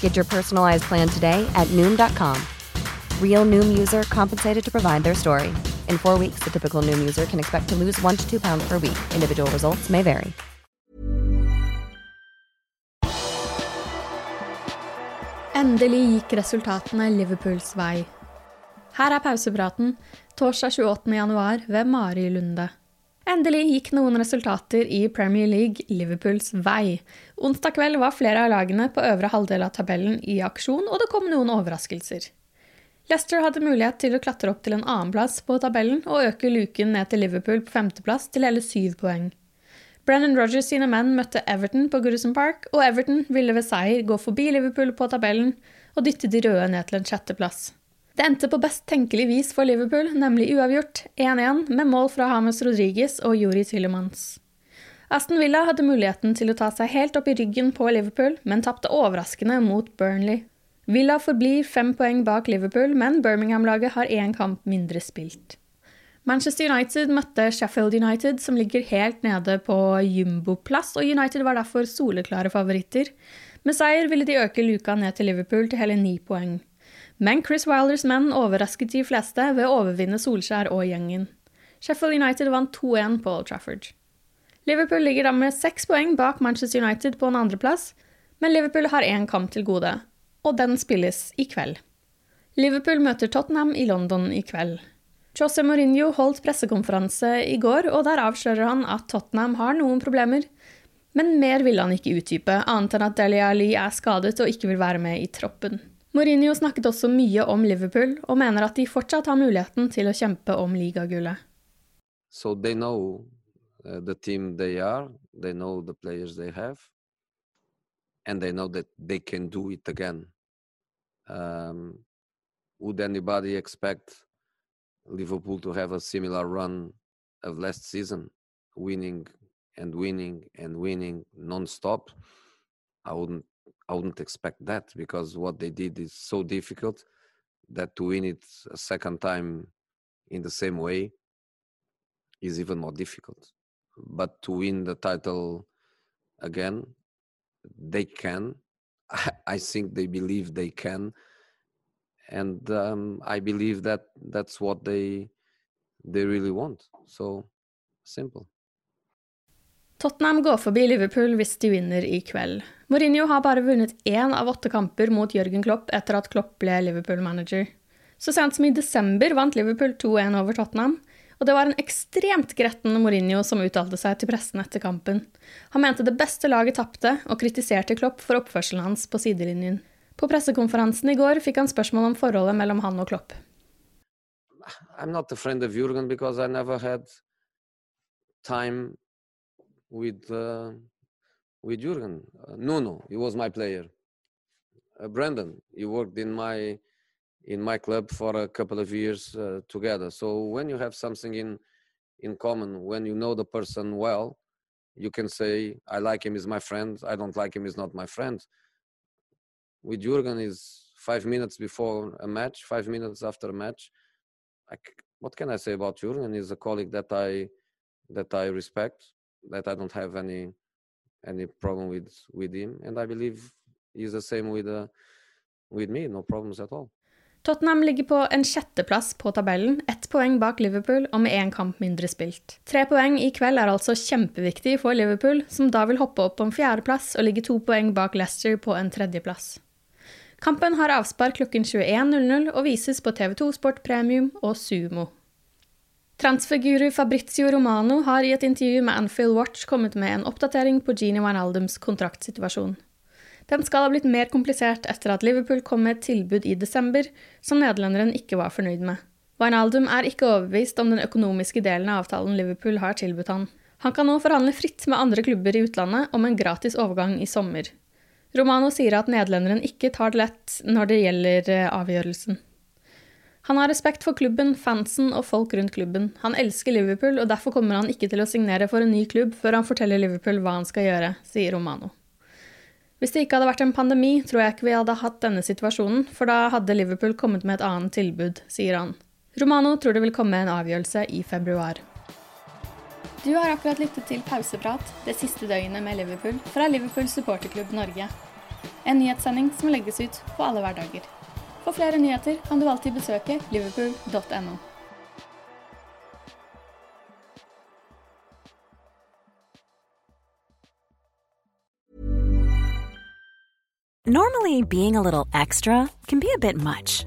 Get your personalized plan today at Noom.com. Real Noom user compensated to provide their story. In four weeks, the typical Noom user can expect to lose one to two pounds per week. Individual results may vary. Endelig gikk resultatene Liverpools vei. Her er pausepraten torsdag 28. januar ved Mari Lunde. Endelig gikk noen resultater i Premier League Liverpools vei. Onsdag kveld var flere av lagene på øvre halvdel av tabellen i aksjon, og det kom noen overraskelser. Leicester hadde mulighet til å klatre opp til en annenplass på tabellen og øke luken ned til Liverpool på femteplass til hele syv poeng. Brennan Rogers sine menn møtte Everton på Goodison Park, og Everton ville ved seier gå forbi Liverpool på tabellen og dytte de røde ned til en sjetteplass. Det endte på best tenkelig vis for Liverpool, nemlig uavgjort 1-1 med mål fra Hames Rodriguez og Juri Tillemans. Aston Villa hadde muligheten til å ta seg helt opp i ryggen på Liverpool, men tapte overraskende mot Burnley. Villa forblir fem poeng bak Liverpool, men Birmingham-laget har én kamp mindre spilt. Manchester United møtte Sheffield United, som ligger helt nede på jumboplass, og United var derfor soleklare favoritter. Med seier ville de øke luka ned til Liverpool til hele ni poeng. Men Chris Wilders menn overrasket de fleste ved å overvinne Solskjær og gjengen. Sheffield United vant 2-1 på Old Trafford. Liverpool ligger da med seks poeng bak Manchester United på en andreplass, men Liverpool har én kamp til gode, og den spilles i kveld. Liverpool møter Tottenham i London i kveld. Jose Mourinho holdt pressekonferanse i går, og der avslører han at Tottenham har noen problemer, men mer ville han ikke utdype, annet enn at Deli Ali er skadet og ikke vil være med i troppen. Mourinho snakket også mye om Liverpool, og mener at de fortsatt har muligheten til å kjempe om ligagullet. So they know uh, the team they are, they know the players they have, and they know that they can do it again. Um, would anybody expect Liverpool to have a similar run of last season, winning and winning and winning non-stop? I wouldn't I wouldn't expect that because what they did is so difficult that to win it a second time in the same way is even more difficult. But to win the title again, they can. I think they believe they can, and um, I believe that that's what they they really want. So simple. Tottenham går forbi Liverpool hvis de vinner i kveld. Mourinho har bare vunnet én av åtte kamper mot Jørgen Klopp etter at Klopp ble Liverpool-manager. Så sent som i desember vant Liverpool 2-1 over Tottenham, og det var en ekstremt gretten Mourinho som uttalte seg til pressen etter kampen. Han mente det beste laget tapte, og kritiserte Klopp for oppførselen hans på sidelinjen. På pressekonferansen i går fikk han spørsmål om forholdet mellom han og Klopp. I'm not a friend of Jurgen because I never had time with uh, with Jurgen. Uh, Nuno, he was my player. Uh, Brendan, he worked in my in my club for a couple of years uh, together. So when you have something in in common, when you know the person well, you can say, "I like him, he's my friend. I don't like him, he's not my friend." With Jurgen, is five minutes before a match, five minutes after a match. I, what can I say about Jurgen? He's a colleague that I that I respect that I don't have any any problem with with him, and I believe he's the same with uh, with me. No problems at all. Tottenham ligger på en sjetteplass på tabellen, ett poeng bak Liverpool og med én kamp mindre spilt. Tre poeng i kveld er altså kjempeviktig for Liverpool, som da vil hoppe opp på en fjerdeplass og ligge to poeng bak Leicester på en tredjeplass. Kampen har avspark klokken 21.00 og vises på TV2 Sport Premium og Sumo. Transferguru Fabrizio Romano har i et intervju med Anfield Watch kommet med en oppdatering på Genie Wijnaldums kontraktsituasjon. Den skal ha blitt mer komplisert etter at Liverpool kom med et tilbud i desember som nederlenderen ikke var fornøyd med. Wijnaldum er ikke overbevist om den økonomiske delen av avtalen Liverpool har tilbudt han. Han kan nå forhandle fritt med andre klubber i utlandet om en gratis overgang i sommer. Romano sier at nederlenderen ikke tar det lett når det gjelder eh, avgjørelsen. Han har respekt for klubben, fansen og folk rundt klubben. Han elsker Liverpool, og derfor kommer han ikke til å signere for en ny klubb før han forteller Liverpool hva han skal gjøre, sier Romano. Hvis det ikke hadde vært en pandemi, tror jeg ikke vi hadde hatt denne situasjonen, for da hadde Liverpool kommet med et annet tilbud, sier han. Romano tror det vil komme en avgjørelse i februar. Du har akkurat lyttet til Pauseprat det siste døgnet med Liverpool fra Liverpool supporterklubb Norge. En nyhetssending som legges ut på alle hverdager. For flere nyheter kan du alltid besøke liverpool.no. Normally, being a little extra can be a bit much,